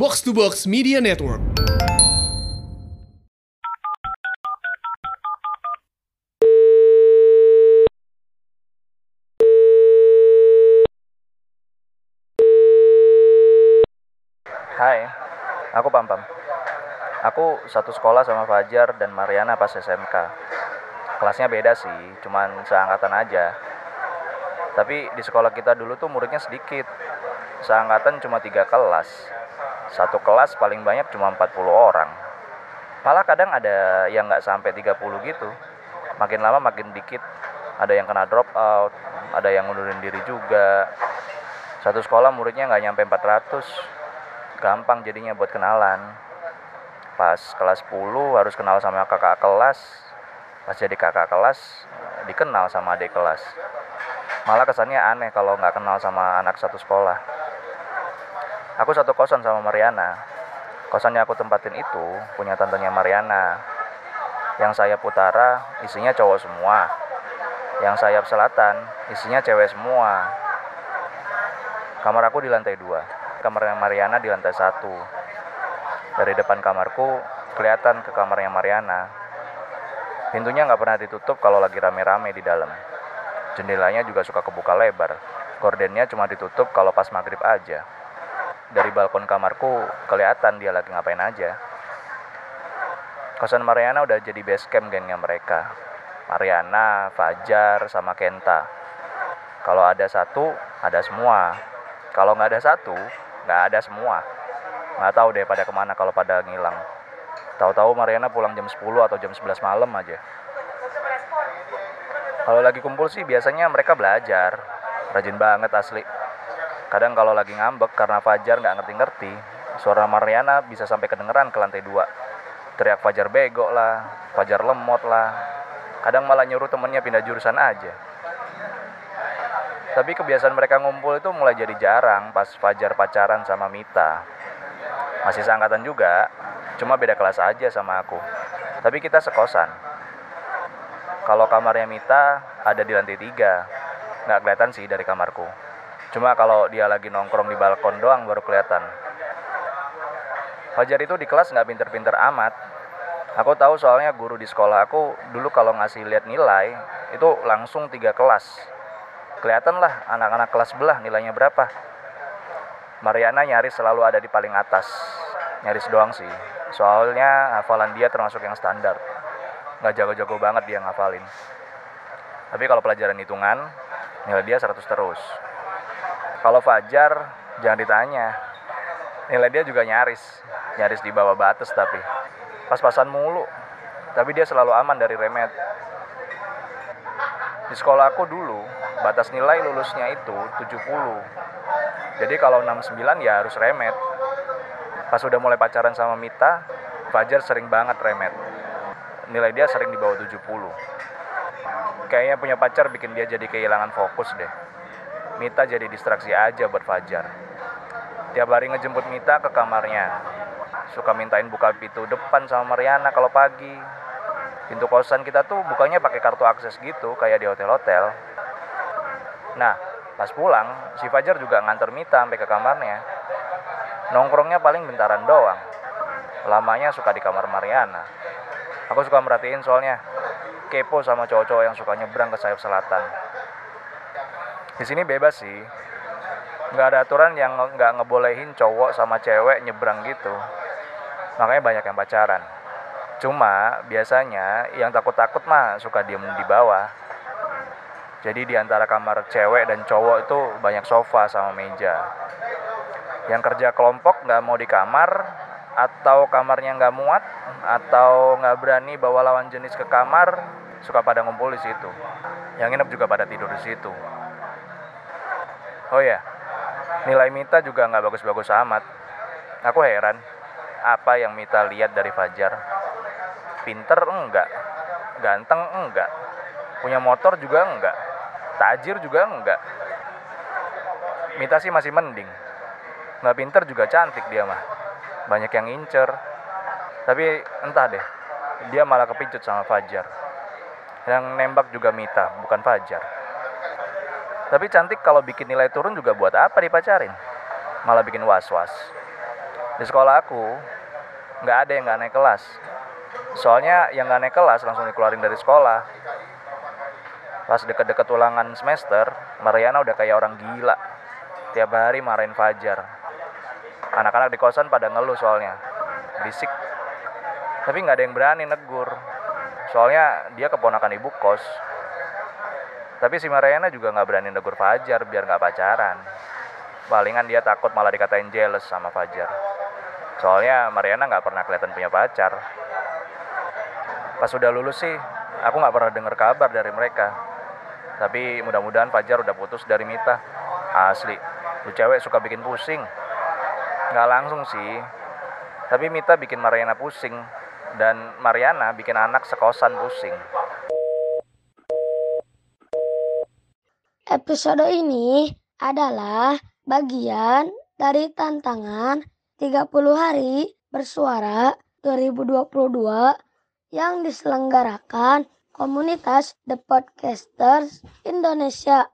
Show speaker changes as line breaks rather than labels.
Box to Box Media Network.
Hai, aku Pam Pam. Aku satu sekolah sama Fajar dan Mariana pas SMK. Kelasnya beda sih, cuman seangkatan aja. Tapi di sekolah kita dulu tuh muridnya sedikit. Seangkatan cuma tiga kelas. Satu kelas paling banyak cuma 40 orang. Malah kadang ada yang nggak sampai 30 gitu. Makin lama makin dikit. Ada yang kena drop out, ada yang ngundurin diri juga. Satu sekolah muridnya nggak nyampe 400 gampang jadinya buat kenalan pas kelas 10 harus kenal sama kakak kelas pas jadi kakak kelas dikenal sama adik kelas malah kesannya aneh kalau nggak kenal sama anak satu sekolah aku satu kosan sama Mariana kosan yang aku tempatin itu punya tantenya Mariana yang sayap utara isinya cowok semua yang sayap selatan isinya cewek semua kamar aku di lantai dua kamarnya Mariana di lantai satu. Dari depan kamarku kelihatan ke kamarnya Mariana. Pintunya nggak pernah ditutup kalau lagi rame-rame di dalam. Jendelanya juga suka kebuka lebar. Gordennya cuma ditutup kalau pas maghrib aja. Dari balkon kamarku kelihatan dia lagi ngapain aja. Kosan Mariana udah jadi base camp gengnya mereka. Mariana, Fajar, sama Kenta. Kalau ada satu, ada semua. Kalau nggak ada satu, nggak ada semua nggak tahu deh pada ke mana kalau pada ngilang tahu-tahu Mariana pulang jam 10 atau jam 11 malam aja kalau lagi kumpul sih biasanya mereka belajar rajin banget asli kadang kalau lagi ngambek karena Fajar nggak ngerti-ngerti suara Mariana bisa sampai kedengeran ke lantai dua teriak Fajar bego lah Fajar lemot lah kadang malah nyuruh temennya pindah jurusan aja tapi kebiasaan mereka ngumpul itu mulai jadi jarang pas Fajar pacaran sama Mita. Masih seangkatan juga, cuma beda kelas aja sama aku. Tapi kita sekosan. Kalau kamarnya Mita ada di lantai tiga, nggak kelihatan sih dari kamarku. Cuma kalau dia lagi nongkrong di balkon doang baru kelihatan. Fajar itu di kelas nggak pinter-pinter amat. Aku tahu soalnya guru di sekolah aku dulu kalau ngasih lihat nilai itu langsung tiga kelas kelihatan lah anak-anak kelas sebelah nilainya berapa. Mariana nyaris selalu ada di paling atas. Nyaris doang sih. Soalnya hafalan dia termasuk yang standar. Nggak jago-jago banget dia ngafalin. Tapi kalau pelajaran hitungan, nilai dia 100 terus. Kalau Fajar, jangan ditanya. Nilai dia juga nyaris. Nyaris di bawah batas tapi. Pas-pasan mulu. Tapi dia selalu aman dari remet. Di sekolah aku dulu, batas nilai lulusnya itu 70. Jadi kalau 69 ya harus remet. Pas udah mulai pacaran sama Mita, Fajar sering banget remet. Nilai dia sering di bawah 70. Kayaknya punya pacar bikin dia jadi kehilangan fokus deh. Mita jadi distraksi aja buat Fajar. Tiap hari ngejemput Mita ke kamarnya. Suka mintain buka pintu depan sama Mariana kalau pagi. Pintu kosan kita tuh bukanya pakai kartu akses gitu kayak di hotel-hotel. Nah, pas pulang, si Fajar juga nganter Mita sampai ke kamarnya. Nongkrongnya paling bentaran doang. Lamanya suka di kamar Mariana. Aku suka merhatiin soalnya kepo sama cowok-cowok yang suka nyebrang ke sayap selatan. Di sini bebas sih. Nggak ada aturan yang nggak ngebolehin cowok sama cewek nyebrang gitu. Makanya banyak yang pacaran. Cuma biasanya yang takut-takut mah suka diem di bawah. Jadi di antara kamar cewek dan cowok itu banyak sofa sama meja. Yang kerja kelompok nggak mau di kamar, atau kamarnya nggak muat, atau nggak berani bawa lawan jenis ke kamar, suka pada ngumpul di situ. Yang nginep juga pada tidur di situ. Oh ya, nilai Mita juga nggak bagus-bagus amat. Aku heran, apa yang Mita lihat dari Fajar? Pinter enggak, ganteng enggak, punya motor juga enggak, tajir juga enggak. Mita sih masih mending, nggak pinter juga cantik dia mah, banyak yang incer. Tapi entah deh, dia malah kepincut sama Fajar. Yang nembak juga Mita, bukan Fajar. Tapi cantik kalau bikin nilai turun juga buat apa dipacarin? Malah bikin was-was. Di sekolah aku, nggak ada yang nggak naik kelas. Soalnya yang nggak naik kelas langsung dikeluarin dari sekolah. Pas deket-deket ulangan semester, Mariana udah kayak orang gila. Tiap hari marahin Fajar. Anak-anak di kosan pada ngeluh soalnya. Berisik. Tapi nggak ada yang berani negur. Soalnya dia keponakan ibu kos. Tapi si Mariana juga nggak berani negur Fajar biar nggak pacaran. Palingan dia takut malah dikatain jealous sama Fajar. Soalnya Mariana nggak pernah kelihatan punya pacar. Pas udah lulus sih, aku nggak pernah dengar kabar dari mereka. Tapi mudah-mudahan Fajar udah putus dari Mita. Asli, tuh cewek suka bikin pusing. Nggak langsung sih, tapi Mita bikin Mariana pusing. Dan Mariana bikin anak sekosan pusing.
Episode ini adalah bagian dari tantangan 30 hari bersuara 2022 yang diselenggarakan komunitas The Podcasters Indonesia.